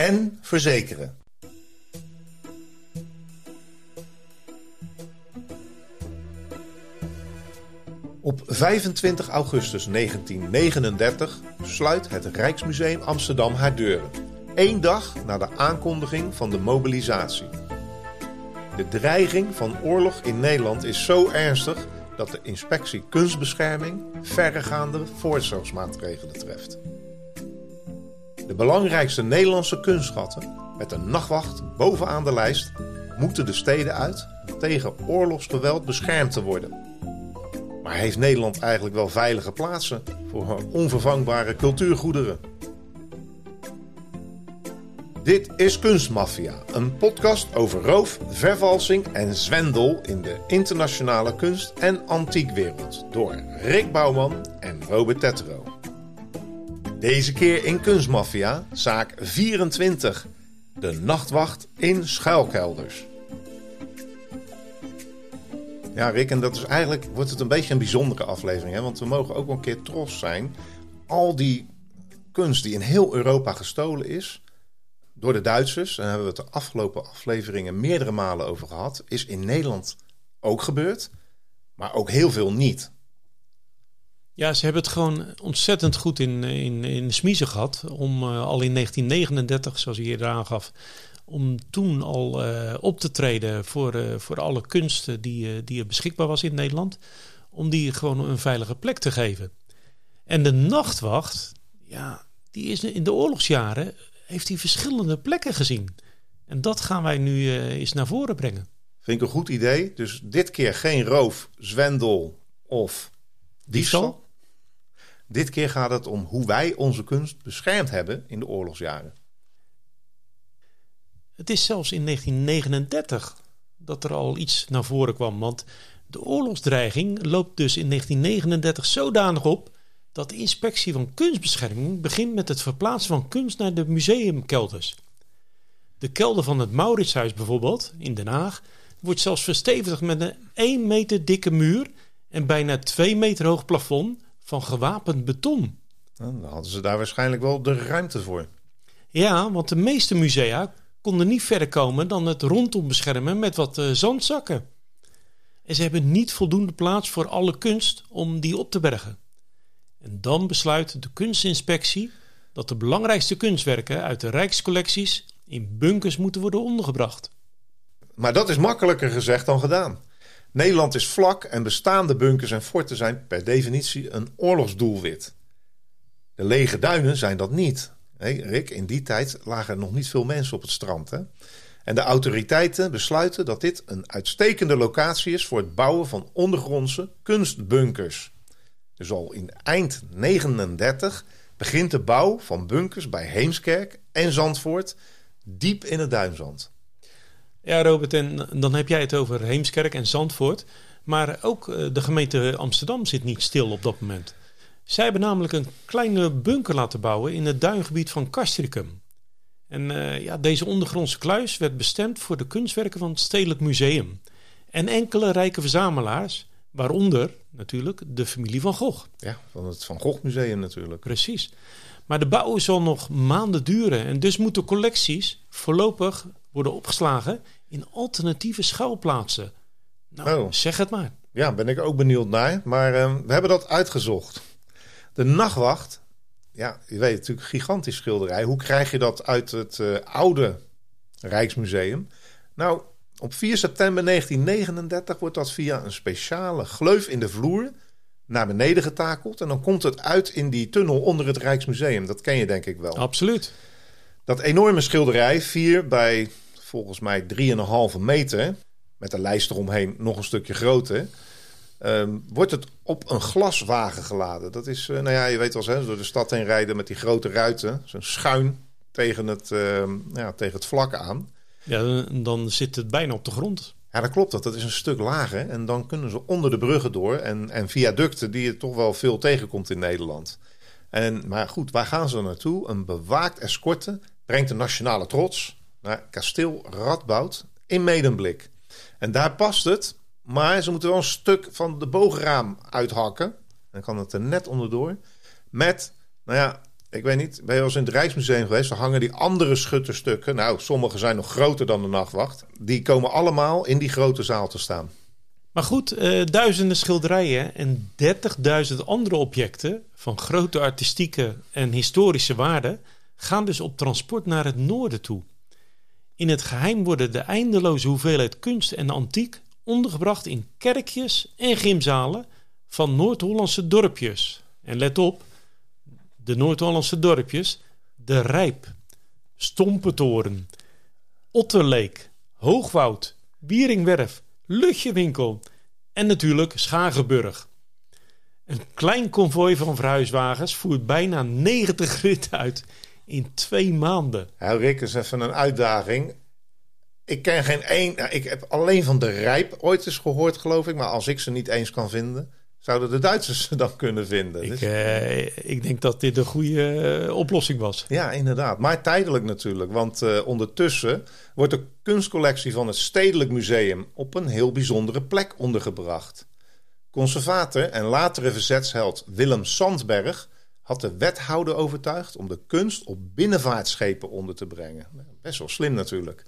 en verzekeren. Op 25 augustus 1939 sluit het Rijksmuseum Amsterdam haar deuren. Eén dag na de aankondiging van de mobilisatie. De dreiging van oorlog in Nederland is zo ernstig dat de inspectie kunstbescherming verregaande voorzorgsmaatregelen treft. De belangrijkste Nederlandse kunstschatten met een nachtwacht bovenaan de lijst moeten de steden uit om tegen oorlogsgeweld beschermd te worden. Maar heeft Nederland eigenlijk wel veilige plaatsen voor onvervangbare cultuurgoederen? Dit is Kunstmafia, een podcast over roof, vervalsing en zwendel in de internationale kunst- en antiekwereld door Rick Bouwman en Robert Tetro. Deze keer in Kunstmafia, zaak 24, de nachtwacht in schuilkelders. Ja, Rick, en dat is eigenlijk wordt het een beetje een bijzondere aflevering, hè? want we mogen ook wel een keer trots zijn. Al die kunst die in heel Europa gestolen is, door de Duitsers, daar hebben we het de afgelopen afleveringen meerdere malen over gehad, is in Nederland ook gebeurd, maar ook heel veel niet. Ja, ze hebben het gewoon ontzettend goed in, in, in de smiezen gehad. Om uh, al in 1939, zoals je eerder aangaf, om toen al uh, op te treden voor, voor alle kunsten die, die er beschikbaar was in Nederland. Om die gewoon een veilige plek te geven. En de nachtwacht, ja, die is in de oorlogsjaren heeft hij verschillende plekken gezien. En dat gaan wij nu eens naar voren brengen. Vind ik een goed idee. Dus dit keer geen roof, zwendel of diefstal. Dit keer gaat het om hoe wij onze kunst beschermd hebben in de oorlogsjaren. Het is zelfs in 1939 dat er al iets naar voren kwam. Want de oorlogsdreiging loopt dus in 1939 zodanig op dat de inspectie van kunstbescherming begint met het verplaatsen van kunst naar de museumkelders. De kelder van het Mauritshuis bijvoorbeeld, in Den Haag, wordt zelfs verstevigd met een 1 meter dikke muur en bijna 2 meter hoog plafond van gewapend beton. Dan hadden ze daar waarschijnlijk wel de ruimte voor. Ja, want de meeste musea konden niet verder komen dan het rondom beschermen met wat uh, zandzakken. En ze hebben niet voldoende plaats voor alle kunst om die op te bergen. En dan besluit de kunstinspectie dat de belangrijkste kunstwerken uit de Rijkscollecties in bunkers moeten worden ondergebracht. Maar dat is makkelijker gezegd dan gedaan. Nederland is vlak en bestaande bunkers en forten zijn per definitie een oorlogsdoelwit. De lege duinen zijn dat niet. Hey, Rick, in die tijd lagen er nog niet veel mensen op het strand. Hè? En de autoriteiten besluiten dat dit een uitstekende locatie is voor het bouwen van ondergrondse kunstbunkers. Dus al in eind 39 begint de bouw van bunkers bij Heemskerk en Zandvoort diep in het duinzand. Ja, Robert, en dan heb jij het over Heemskerk en Zandvoort. Maar ook eh, de gemeente Amsterdam zit niet stil op dat moment. Zij hebben namelijk een kleine bunker laten bouwen in het duingebied van Castricum. En uh, ja, deze ondergrondse kluis werd bestemd voor de kunstwerken van het Stedelijk Museum. En enkele rijke verzamelaars Waaronder natuurlijk de familie van Gogh. Ja, van het Van Gogh Museum natuurlijk. Precies. Maar de bouw zal nog maanden duren en dus moeten collecties voorlopig worden opgeslagen in alternatieve schuilplaatsen. Nou, oh. zeg het maar. Ja, ben ik ook benieuwd naar. Maar uh, we hebben dat uitgezocht. De nachtwacht, ja, je weet natuurlijk, gigantisch schilderij. Hoe krijg je dat uit het uh, oude Rijksmuseum? Nou, op 4 september 1939 wordt dat via een speciale gleuf in de vloer naar beneden getakeld. En dan komt het uit in die tunnel onder het Rijksmuseum. Dat ken je denk ik wel. Absoluut. Dat enorme schilderij, 4 bij volgens mij 3,5 meter, met een lijst eromheen nog een stukje groter, um, wordt het op een glaswagen geladen. Dat is, uh, nou ja, je weet wel eens, door de stad heen rijden met die grote ruiten. Zo'n schuin tegen het, uh, ja, tegen het vlak aan. Ja, dan zit het bijna op de grond. Ja, dat klopt. Dat, dat is een stuk lager. En dan kunnen ze onder de bruggen door. En, en viaducten die je toch wel veel tegenkomt in Nederland. En, maar goed, waar gaan ze naartoe? Een bewaakt escorte brengt de nationale trots naar kasteel Radboud in Medemblik. En daar past het, maar ze moeten wel een stuk van de bogenraam uithakken. Dan kan het er net onderdoor. Met, nou ja, ik weet niet, ben je wel eens in het Rijksmuseum geweest? Dan hangen die andere schutterstukken. Nou, sommige zijn nog groter dan de nachtwacht. Die komen allemaal in die grote zaal te staan. Maar goed, uh, duizenden schilderijen en 30.000 andere objecten van grote artistieke en historische waarde gaan dus op transport naar het noorden toe. In het geheim worden de eindeloze hoeveelheid kunst en antiek ondergebracht in kerkjes en gymzalen van Noord-Hollandse dorpjes. En let op, de Noord-Hollandse dorpjes, De Rijp, Stompentoren, Otterleek, Hoogwoud, Bieringwerf, Lutjewinkel en natuurlijk Schagenburg. Een klein konvooi van verhuiswagens voert bijna 90 ritten uit in twee maanden. Ja, Rick, is even een uitdaging. Ik ken geen één. Nou, ik heb alleen van de Rijp ooit eens gehoord, geloof ik. Maar als ik ze niet eens kan vinden, zouden de Duitsers ze dan kunnen vinden. Ik, dus... eh, ik denk dat dit een goede eh, oplossing was. Ja, inderdaad. Maar tijdelijk natuurlijk. Want uh, ondertussen wordt de kunstcollectie van het Stedelijk Museum op een heel bijzondere plek ondergebracht. Conservator en latere verzetsheld Willem Sandberg had de wethouder overtuigd om de kunst op binnenvaartschepen onder te brengen. Best wel slim natuurlijk.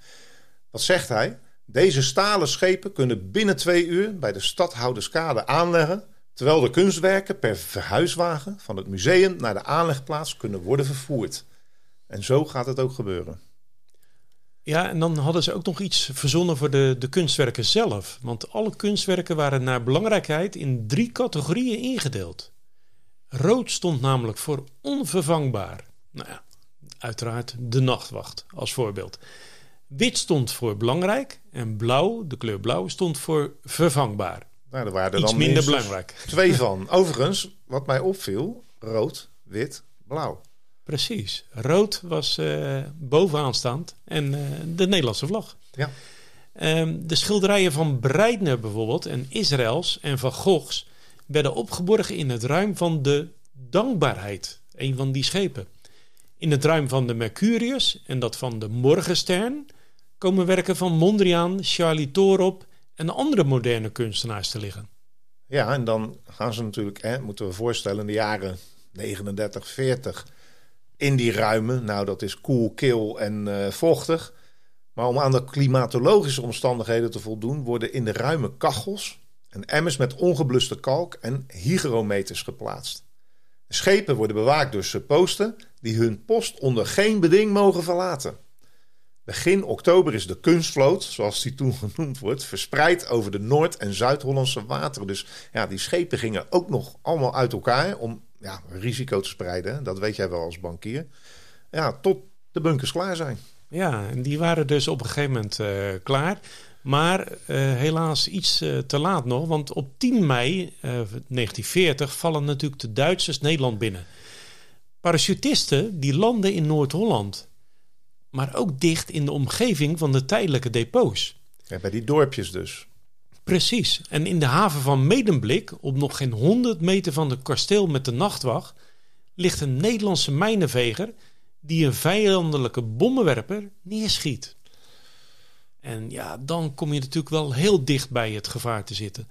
Wat zegt hij? Deze stalen schepen kunnen binnen twee uur bij de stadhouderskade aanleggen, terwijl de kunstwerken per verhuiswagen van het museum naar de aanlegplaats kunnen worden vervoerd. En zo gaat het ook gebeuren. Ja, en dan hadden ze ook nog iets verzonnen voor de, de kunstwerken zelf. Want alle kunstwerken waren naar belangrijkheid in drie categorieën ingedeeld. Rood stond namelijk voor onvervangbaar. Nou ja, uiteraard de nachtwacht als voorbeeld. Wit stond voor belangrijk en blauw, de kleur blauw, stond voor vervangbaar. Nou, er waren er Iets dan minder belangrijk. Twee van. Overigens, wat mij opviel, rood, wit, blauw. Precies. Rood was uh, bovenaan staand en uh, de Nederlandse vlag. Ja. Um, de schilderijen van Breitner bijvoorbeeld en Israëls en van Goghs werden opgeborgen in het ruim van de Dankbaarheid, een van die schepen. In het ruim van de Mercurius en dat van de Morgenstern komen werken van Mondriaan, Charlie Torop en andere moderne kunstenaars te liggen. Ja, en dan gaan ze natuurlijk, hè, moeten we voorstellen, in de jaren 39, 40 in die ruimen. Nou, dat is koel, kil en uh, vochtig. Maar om aan de klimatologische omstandigheden te voldoen, worden in de ruime kachels en emmers met ongebluste kalk en hygrometers geplaatst. Schepen worden bewaakt door supposten die hun post onder geen beding mogen verlaten. Begin oktober is de kunstvloot, zoals die toen genoemd wordt, verspreid over de Noord- en Zuid-Hollandse wateren. Dus ja, die schepen gingen ook nog allemaal uit elkaar om ja, risico te spreiden. Dat weet jij wel als bankier. Ja, tot de bunkers klaar zijn. Ja, en die waren dus op een gegeven moment uh, klaar. Maar uh, helaas iets uh, te laat nog, want op 10 mei 1940 vallen natuurlijk de Duitsers Nederland binnen. Parachutisten die landen in Noord-Holland, maar ook dicht in de omgeving van de tijdelijke depots. Ja, bij die dorpjes dus. Precies. En in de haven van Medemblik, op nog geen 100 meter van het kasteel met de nachtwacht, ligt een Nederlandse mijnenveger die een vijandelijke bommenwerper neerschiet. En ja, dan kom je natuurlijk wel heel dicht bij het gevaar te zitten.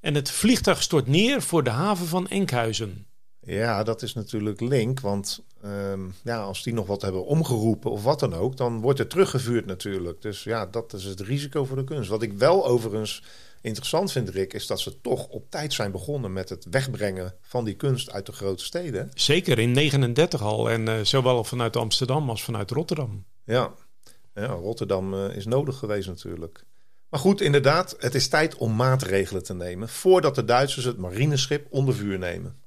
En het vliegtuig stort neer voor de haven van Enkhuizen. Ja, dat is natuurlijk link. Want ehm, ja, als die nog wat hebben omgeroepen of wat dan ook, dan wordt er teruggevuurd natuurlijk. Dus ja, dat is het risico voor de kunst. Wat ik wel overigens interessant vind, Rick, is dat ze toch op tijd zijn begonnen met het wegbrengen van die kunst uit de grote steden. Zeker in 39 al. En uh, zowel vanuit Amsterdam als vanuit Rotterdam. Ja, ja Rotterdam uh, is nodig geweest natuurlijk. Maar goed, inderdaad, het is tijd om maatregelen te nemen voordat de Duitsers het marineschip onder vuur nemen.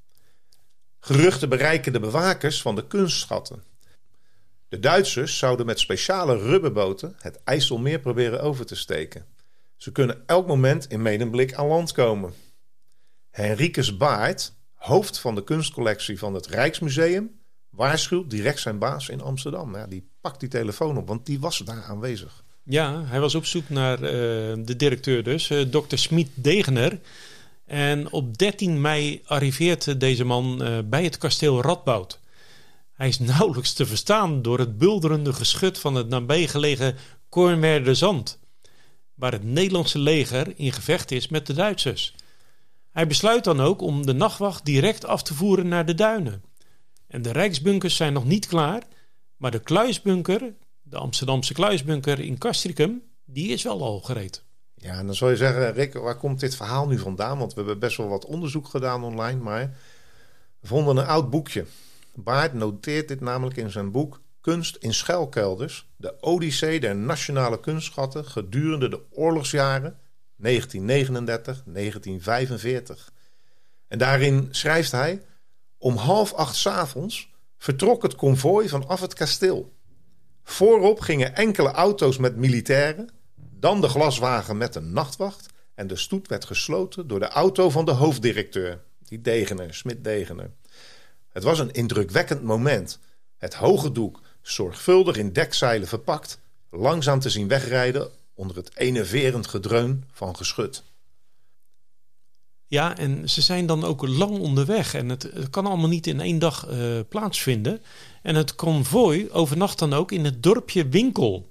Geruchten bereiken de bewakers van de kunstschatten. De Duitsers zouden met speciale rubberboten het IJsselmeer proberen over te steken. Ze kunnen elk moment in medemblik aan land komen. Henricus Baart, hoofd van de kunstcollectie van het Rijksmuseum, waarschuwt direct zijn baas in Amsterdam. Ja, die pakt die telefoon op, want die was daar aanwezig. Ja, hij was op zoek naar uh, de directeur dus, uh, dokter Smit Degener. En op 13 mei arriveert deze man uh, bij het kasteel Radboud. Hij is nauwelijks te verstaan door het bulderende geschut van het nabijgelegen Cormer de Zand, waar het Nederlandse leger in gevecht is met de Duitsers. Hij besluit dan ook om de nachtwacht direct af te voeren naar de duinen. En de Rijksbunkers zijn nog niet klaar, maar de kluisbunker, de Amsterdamse kluisbunker in Castricum, die is wel al gereed. Ja, en dan zou je zeggen, Rick, waar komt dit verhaal nu vandaan? Want we hebben best wel wat onderzoek gedaan online, maar we vonden een oud boekje. Baart noteert dit namelijk in zijn boek Kunst in schuilkelders, de odyssee der nationale kunstschatten gedurende de oorlogsjaren 1939-1945. En daarin schrijft hij: Om half acht s avonds vertrok het konvooi vanaf het kasteel. Voorop gingen enkele auto's met militairen, dan de glaswagen met een nachtwacht en de stoet werd gesloten door de auto van de hoofddirecteur, die Degener, Smit Degener. Het was een indrukwekkend moment. Het hoge doek, zorgvuldig in dekzeilen verpakt, langzaam te zien wegrijden onder het enerverend gedreun van geschut. Ja, en ze zijn dan ook lang onderweg en het, kan allemaal niet in één dag uh, plaatsvinden. En het konvooi overnacht dan ook in het dorpje Winkel,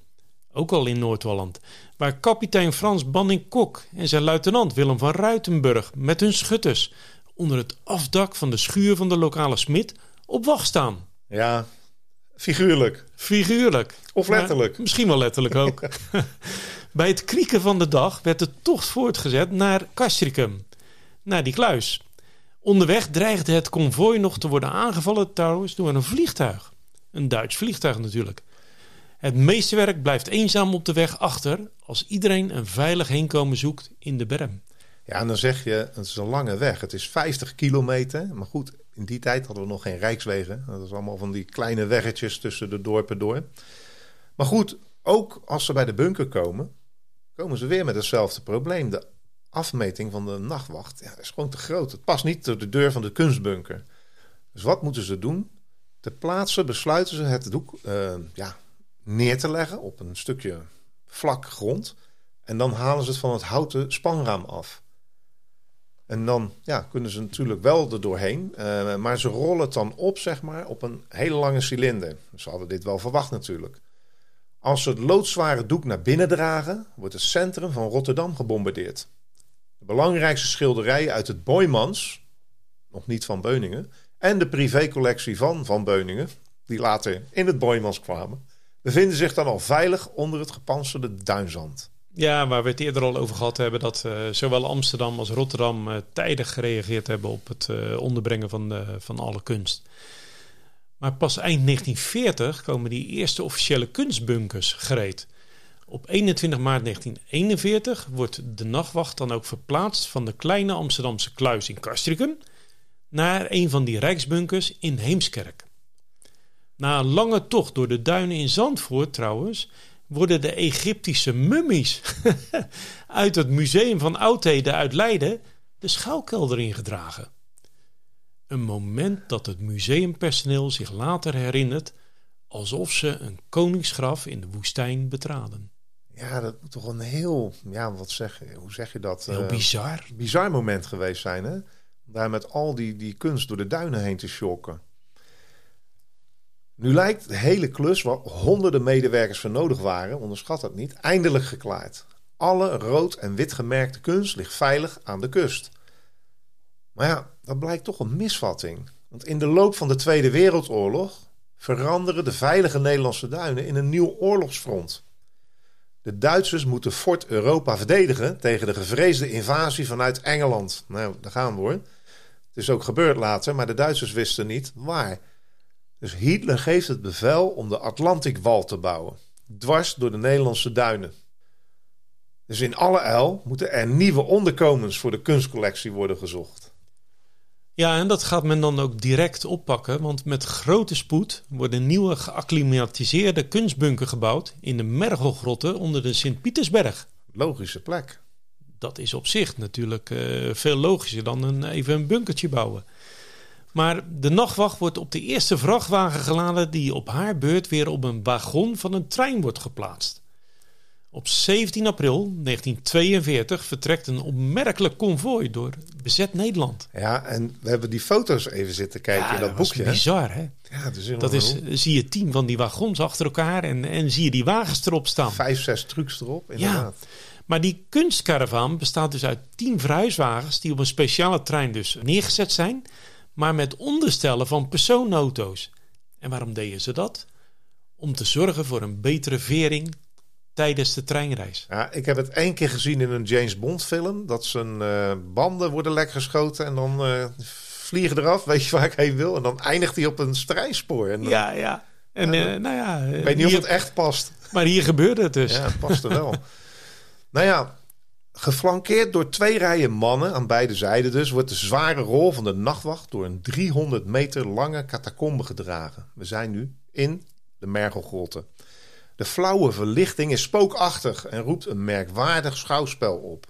ook al in Noord-Holland, waar kapitein Frans Banning-Kok en zijn luitenant Willem van Ruitenburg met hun schutters onder het afdak van de schuur van de lokale smid op wacht staan. Ja, figuurlijk. Figuurlijk. Of letterlijk. misschien wel letterlijk ook. Bij het krieken van de dag werd de tocht voortgezet naar Castricum, naar die kluis. Onderweg dreigde het konvooi nog te worden aangevallen trouwens door een vliegtuig. Een Duits vliegtuig natuurlijk. Het meeste werk blijft eenzaam op de weg achter als iedereen een veilig heenkomen zoekt in de berm. Ja, en dan zeg je, het is een lange weg. Het is 50 kilometer. Maar goed, in die tijd hadden we nog geen rijkswegen. Dat is allemaal van die kleine weggetjes tussen de dorpen door. Maar goed, ook als ze bij de bunker komen, komen ze weer met hetzelfde probleem. De afmeting van de nachtwacht ja, is gewoon te groot. Het past niet door de deur van de kunstbunker. Dus wat moeten ze doen? Ter plaatse besluiten ze het doek uh, ja, neer te leggen op een stukje vlak grond. En dan halen ze het van het houten spanraam af. En dan ja, kunnen ze natuurlijk wel er doorheen. Uh, maar ze rollen het dan op, zeg maar, op een hele lange cilinder. Ze hadden dit wel verwacht natuurlijk. Als ze het loodzware doek naar binnen dragen, wordt het centrum van Rotterdam gebombardeerd. De belangrijkste schilderijen uit het Boymans, nog niet van Beuningen, en de privécollectie van Van Beuningen, die later in het Boymans kwamen, bevinden zich dan al veilig onder het gepantserde duinzand. Ja, waar we het eerder al over gehad hebben, dat uh, zowel Amsterdam als Rotterdam uh, tijdig gereageerd hebben op het uh, onderbrengen van, van alle kunst. Maar pas eind 1940 komen die eerste officiële kunstbunkers gereed. Op 21 maart 1941 wordt de nachtwacht dan ook verplaatst van de kleine Amsterdamse kluis in Castricum naar een van die rijksbunkers in Heemskerk. Na een lange tocht door de duinen in Zandvoort trouwens worden de Egyptische mummies uit het Museum van Oudheden uit Leiden de schuilkelder ingedragen. Een moment dat het museumpersoneel zich later herinnert alsof ze een koningsgraf in de woestijn betraden. Ja, dat moet toch een heel, ja, wat zeg, hoe zeg je dat? Heel uh, bizar. Bizar moment geweest zijn, hè? Daar met al die, die kunst door de duinen heen te shocken. Nu lijkt de hele klus, waar honderden medewerkers voor nodig waren, onderschat dat niet, eindelijk geklaard. Alle rood en wit gemerkte kunst ligt veilig aan de kust. Maar ja, dat blijkt toch een misvatting. Want in de loop van de Tweede Wereldoorlog veranderen de veilige Nederlandse duinen in een nieuw oorlogsfront. De Duitsers moeten Fort Europa verdedigen tegen de gevreesde invasie vanuit Engeland. Nou, daar gaan we hoor. Het is ook gebeurd later, maar de Duitsers wisten niet waar. Dus Hitler geeft het bevel om de Atlantikwal te bouwen, dwars door de Nederlandse duinen. Dus in alle uil moeten er nieuwe onderkomens voor de kunstcollectie worden gezocht. Ja, en dat gaat men dan ook direct oppakken, want met grote spoed worden nieuwe geacclimatiseerde kunstbunker gebouwd in de Mergelgrotten onder de Sint-Pietersberg. Logische plek. Dat is op zich natuurlijk uh, veel logischer dan een, even een bunkertje bouwen. Maar de nachtwacht wordt op de eerste vrachtwagen geladen die op haar beurt weer op een wagon van een trein wordt geplaatst. Op 17 april 1942 vertrekt een opmerkelijk konvooi door bezet Nederland. Ja, en we hebben die foto's even zitten kijken in dat, dat boekje. Bizar, hè? Ja, dat dat is zie je tien van die wagons achter elkaar en, en zie je die wagens erop staan. Vijf, zes trucks erop, inderdaad. Ja. Maar die kunstkaravaan bestaat dus uit tien verhuiswagens die op een speciale trein dus neergezet zijn, maar met onderstellen van persoonauto's. En waarom deden ze dat? Om te zorgen voor een betere vering tijdens de treinreis. Ja, ik heb het één keer gezien in een James Bond film. Dat zijn uh, banden worden lek geschoten en dan uh, vliegen eraf. Weet je waar ik heen wil? En dan eindigt hij op een strijspoor. En, ja, ja. En uh, nou ja... Ik weet niet hier, of het echt past. Maar hier gebeurde het dus. Ja, het paste wel. nou ja, geflankeerd door twee rijen mannen aan beide zijden dus... wordt de zware rol van de nachtwacht door een 300 meter lange catacombe gedragen. We zijn nu in de Mergelgrotten. De flauwe verlichting is spookachtig en roept een merkwaardig schouwspel op.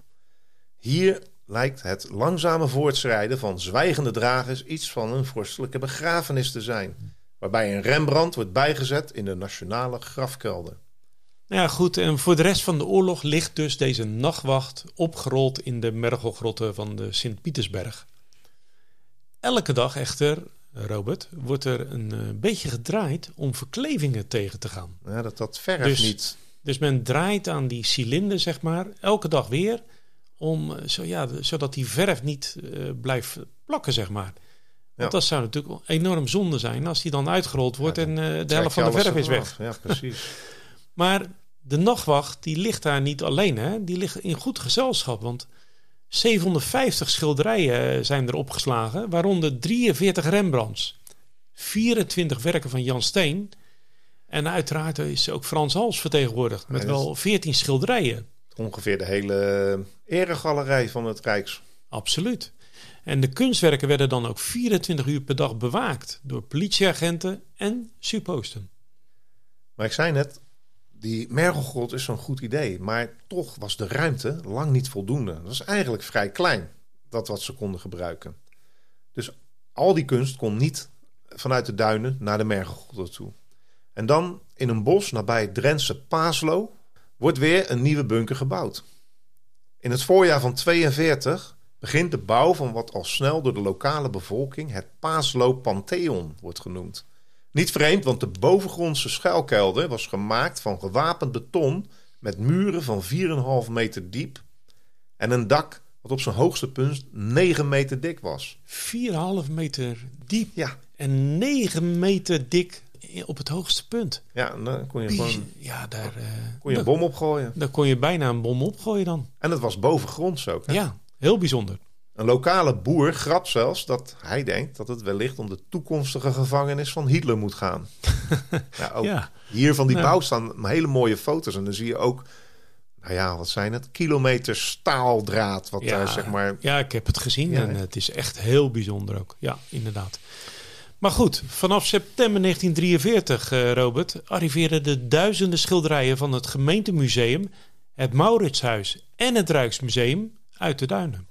Hier lijkt het langzame voortschrijden van zwijgende dragers iets van een vorstelijke begrafenis te zijn, waarbij een Rembrandt wordt bijgezet in de nationale grafkelder. Ja, goed. En voor de rest van de oorlog ligt dus deze nachtwacht opgerold in de mergelgrotten van de Sint-Pietersberg. Elke dag echter Robert, wordt er een uh, beetje gedraaid om verklevingen tegen te gaan. Ja, dat, dat verf dus, niet. Dus men draait aan die cilinder, zeg maar, elke dag weer. Om, zo, ja, zodat die verf niet uh, blijft plakken, zeg maar. Want ja. dat zou natuurlijk enorm zonde zijn als die dan uitgerold wordt ja, en uh, de helft van de verf is weg. Ja, precies. maar de nachtwacht, die ligt daar niet alleen, hè? Die ligt in goed gezelschap, want 750 schilderijen zijn er opgeslagen, waaronder 43 Rembrandts, 24 werken van Jan Steen en uiteraard is ook Frans Hals vertegenwoordigd met wel 14 schilderijen. Ongeveer de hele eregalerij van het Rijks. Absoluut. En de kunstwerken werden dan ook 24 uur per dag bewaakt door politieagenten en supposten. Maar ik zei net, die mergelgrot is zo'n goed idee, maar toch was de ruimte lang niet voldoende. Dat was eigenlijk vrij klein, dat wat ze konden gebruiken. Dus al die kunst kon niet vanuit de duinen naar de mergelgrot toe. En dan in een bos nabij het Drentse Paaslo wordt weer een nieuwe bunker gebouwd. In het voorjaar van 42 begint de bouw van wat al snel door de lokale bevolking het Paaslo Pantheon wordt genoemd. Niet vreemd, want de bovengrondse schuilkelder was gemaakt van gewapend beton met muren van 4,5 meter diep en een dak wat op zijn hoogste punt 9 meter dik was. 4,5 meter diep Ja. en 9 meter dik op het hoogste punt. Ja, en dan kon je gewoon Ja, daar, eh, kon je een bom opgooien. daar kon je bijna een bom opgooien dan. En het was bovengronds ook. Hè? Ja, heel bijzonder. Een lokale boer grapt zelfs dat hij denkt dat het wellicht om de toekomstige gevangenis van Hitler moet gaan. ja, ook Ja. Hier van die Nou. bouw staan hele mooie foto's. En dan zie je ook, nou ja, wat zijn het? Kilometers staaldraad. Wat daar zeg maar. Ja, ik heb het gezien Ja. en het is echt heel bijzonder ook. Ja, inderdaad. Maar goed, vanaf september 1943, eh, Robert, arriveerden de duizenden schilderijen van het gemeentemuseum, het Mauritshuis en het Rijksmuseum uit de duinen.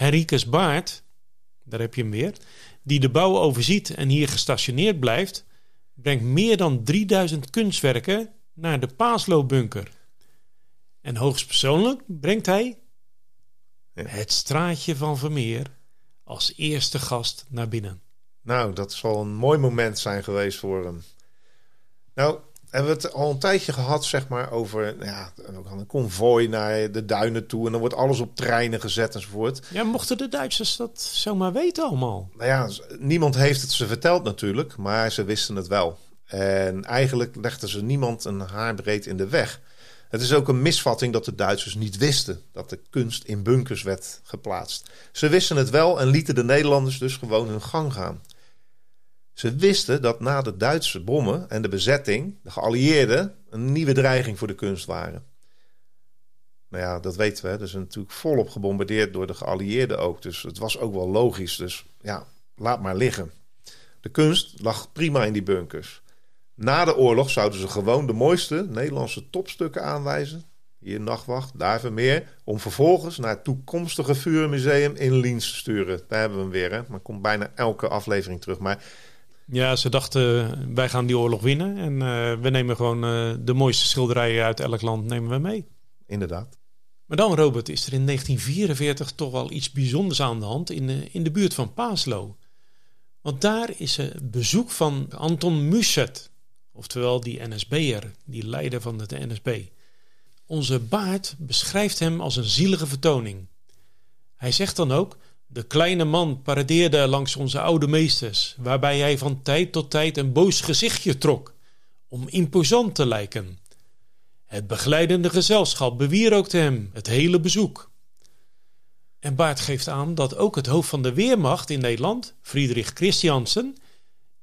Henricus Baart, daar heb je hem weer, die de bouw overziet en hier gestationeerd blijft, brengt meer dan 3000 kunstwerken naar de Paaslo-bunker. En hoogstpersoonlijk brengt hij Ja. het straatje van Vermeer als eerste gast naar binnen. Nou, dat zal een mooi moment zijn geweest voor hem. Nou, hebben we het al een tijdje gehad, zeg maar, over ja, een konvooi naar de duinen toe. En dan wordt alles op treinen gezet enzovoort. Ja, mochten de Duitsers dat zomaar weten allemaal? Nou ja, niemand heeft het ze verteld natuurlijk, maar ze wisten het wel. En eigenlijk legden ze niemand een haarbreed in de weg. Het is ook een misvatting dat de Duitsers niet wisten dat de kunst in bunkers werd geplaatst. Ze wisten het wel en lieten de Nederlanders dus gewoon hun gang gaan. Ze wisten dat na de Duitse bommen en de bezetting de geallieerden een nieuwe dreiging voor de kunst waren. Nou ja, dat weten we. hè. Dus natuurlijk volop gebombardeerd door de geallieerden ook. Dus het was ook wel logisch. Dus ja, laat maar liggen. De kunst lag prima in die bunkers. Na de oorlog zouden ze gewoon de mooiste Nederlandse topstukken aanwijzen. hier nachtwacht, daar Vermeer, om vervolgens naar het toekomstige vuurmuseum in Liens te sturen. Daar hebben we hem weer, hè? maar komt bijna elke aflevering terug. Maar ja, ze dachten wij gaan die oorlog winnen en uh, we nemen gewoon uh, de mooiste schilderijen uit elk land nemen we mee. Inderdaad. Maar dan, Robert, is er in 1944 toch wel iets bijzonders aan de hand in de, in de buurt van Paaslo. Want daar is een bezoek van Anton Muset, oftewel die NSB'er, die leider van de NSB. Onze Baart beschrijft hem als een zielige vertoning. Hij zegt dan ook: De kleine man paradeerde langs onze oude meesters, waarbij hij van tijd tot tijd een boos gezichtje trok, om imposant te lijken. Het begeleidende gezelschap bewierookte hem het hele bezoek. En Baart geeft aan dat ook het hoofd van de Weermacht in Nederland, Friedrich Christiansen,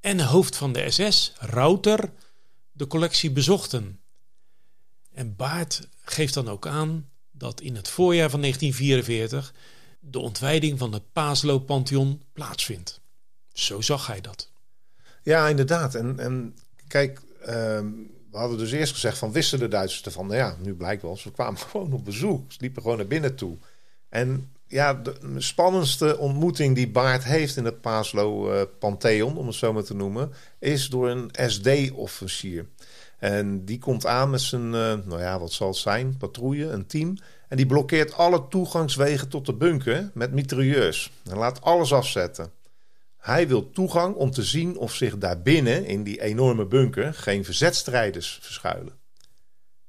en hoofd van de SS, Rauter, de collectie bezochten. En Baart geeft dan ook aan dat in het voorjaar van 1944 de ontwijding van het Paaslo-pantheon plaatsvindt. Zo zag hij dat. Ja, inderdaad. En, en kijk, ehm, we hadden dus eerst gezegd van wisten de Duitsers ervan. Nou ja, nu blijkt wel, ze kwamen gewoon op bezoek. Ze liepen gewoon naar binnen toe. En ja, de spannendste ontmoeting die Baart heeft in het Paaslo-pantheon, om het zo maar te noemen, is door een SD-officier. En die komt aan met zijn, uh, nou ja, wat zal het zijn, patrouille, een team. En die blokkeert alle toegangswegen tot de bunker met mitrailleurs. En laat alles afzetten. Hij wil toegang om te zien of zich daarbinnen, in die enorme bunker, geen verzetstrijders verschuilen.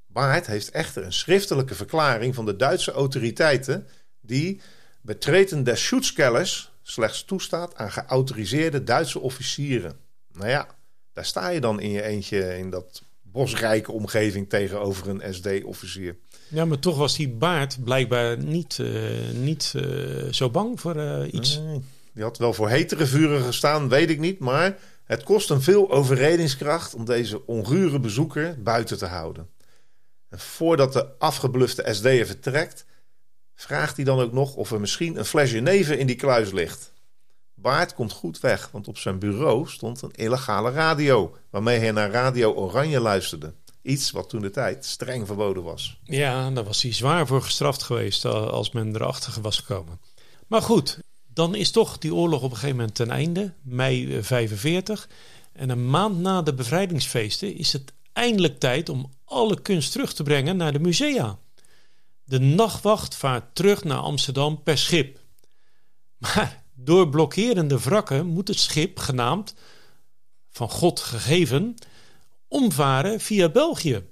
Baart heeft echter een schriftelijke verklaring van de Duitse autoriteiten die betreten des Schutzkellers slechts toestaat aan geautoriseerde Duitse officieren. Nou ja, daar sta je dan in je eentje in dat bosrijke omgeving tegenover een SD-officier. Ja, maar toch was die baard blijkbaar niet, uh, niet uh, zo bang voor uh, iets. Nee, die had wel voor hetere vuren gestaan, weet ik niet. Maar het kost hem veel overredingskracht om deze ongure bezoeker buiten te houden. En voordat de afgeblufte SD'er vertrekt, vraagt hij dan ook nog of er misschien een flesje neven in die kluis ligt. Baart komt goed weg, want op zijn bureau stond een illegale radio, waarmee hij naar Radio Oranje luisterde. Iets wat toen de tijd streng verboden was. Ja, daar was hij zwaar voor gestraft geweest als men erachter was gekomen. Maar goed, dan is toch die oorlog op een gegeven moment ten einde, mei 45. En een maand na de bevrijdingsfeesten is het eindelijk tijd om alle kunst terug te brengen naar de musea. De nachtwacht vaart terug naar Amsterdam per schip. Maar door blokkerende wrakken moet het schip, genaamd van God gegeven, omvaren via België.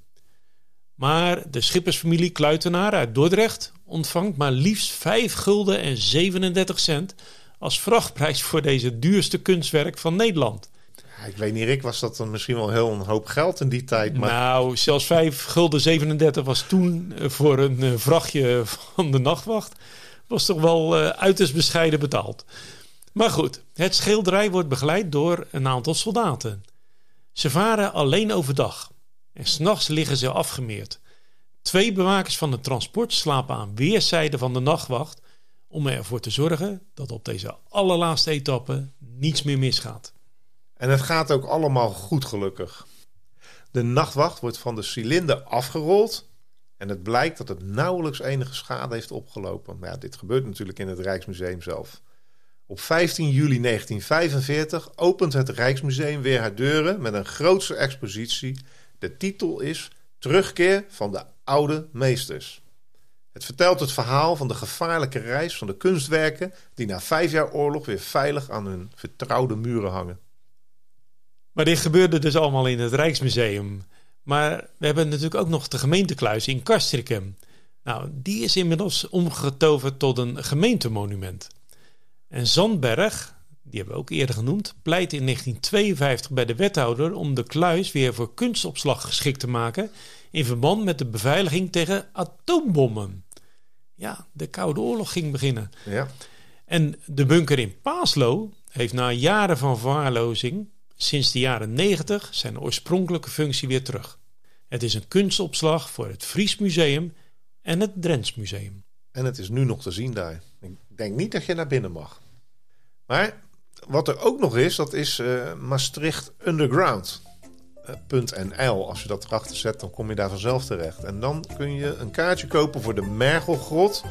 Maar de schippersfamilie Kluitenaar uit Dordrecht ontvangt maar liefst 5 gulden en 37 cent als vrachtprijs voor deze duurste kunstwerk van Nederland. ik weet niet, Rick, was dat dan misschien wel heel een hoop geld in die tijd? Maar... Nou, zelfs 5 gulden 37 was toen voor een eh, vrachtje van de nachtwacht was toch wel uh, uiterst bescheiden betaald. Maar goed, het schilderij wordt begeleid door een aantal soldaten. Ze varen alleen overdag en s'nachts liggen ze afgemeerd. Twee bewakers van het transport slapen aan weerszijden van de nachtwacht om ervoor te zorgen dat op deze allerlaatste etappe niets meer misgaat. En het gaat ook allemaal goed gelukkig. De nachtwacht wordt van de cilinder afgerold en het blijkt dat het nauwelijks enige schade heeft opgelopen. Maar ja, dit gebeurt natuurlijk in het Rijksmuseum zelf. Op 15 juli 1945 opent het Rijksmuseum weer haar deuren met een grootse expositie. De titel is Terugkeer van de oude meesters. Het vertelt het verhaal van de gevaarlijke reis van de kunstwerken die na vijf jaar oorlog weer veilig aan hun vertrouwde muren hangen. Maar dit gebeurde dus allemaal in het Rijksmuseum. Maar we hebben natuurlijk ook nog de gemeentekluis in Castricum. Nou, die is inmiddels omgetoverd tot een gemeentemonument. En Zandberg, die hebben we ook eerder genoemd, pleit in 1952 bij de wethouder om de kluis weer voor kunstopslag geschikt te maken in verband met de beveiliging tegen atoombommen. Ja, de Koude Oorlog ging beginnen. Ja. En de bunker in Paaslo heeft na jaren van verwaarlozing sinds de jaren 90 zijn oorspronkelijke functie weer terug. Het is een kunstopslag voor het Fries Museum en het Drents Museum. En het is nu nog te zien daar. Ik denk niet dat je naar binnen mag. Maar wat er ook nog is, dat is uh, Maastricht Underground. Als je dat erachter zet, dan kom je daar vanzelf terecht. En dan kun je een kaartje kopen voor de Mergelgrot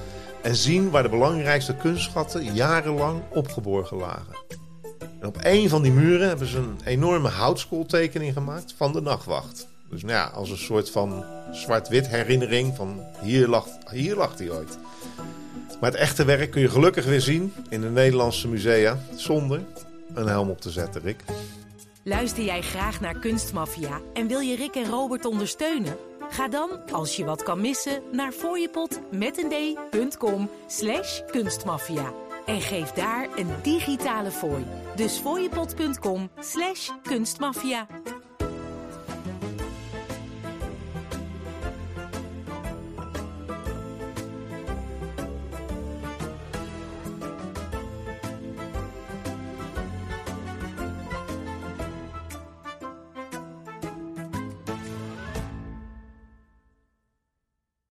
en zien waar de belangrijkste kunstschatten jarenlang opgeborgen lagen. En op een van die muren hebben ze een enorme houtskooltekening gemaakt van de nachtwacht. Dus nou ja, als een soort van zwart-wit herinnering van hier lag, hier lag hij ooit. Maar het echte werk kun je gelukkig weer zien in de Nederlandse musea zonder een helm op te zetten, Rick. Luister jij graag naar Kunstmafia en wil je Rick en Robert ondersteunen? Ga dan, als je wat kan missen, naar fooiepot.com slash kunstmafia. En geef daar een digitale fooi. Dus fooiepot.com slash kunstmafia.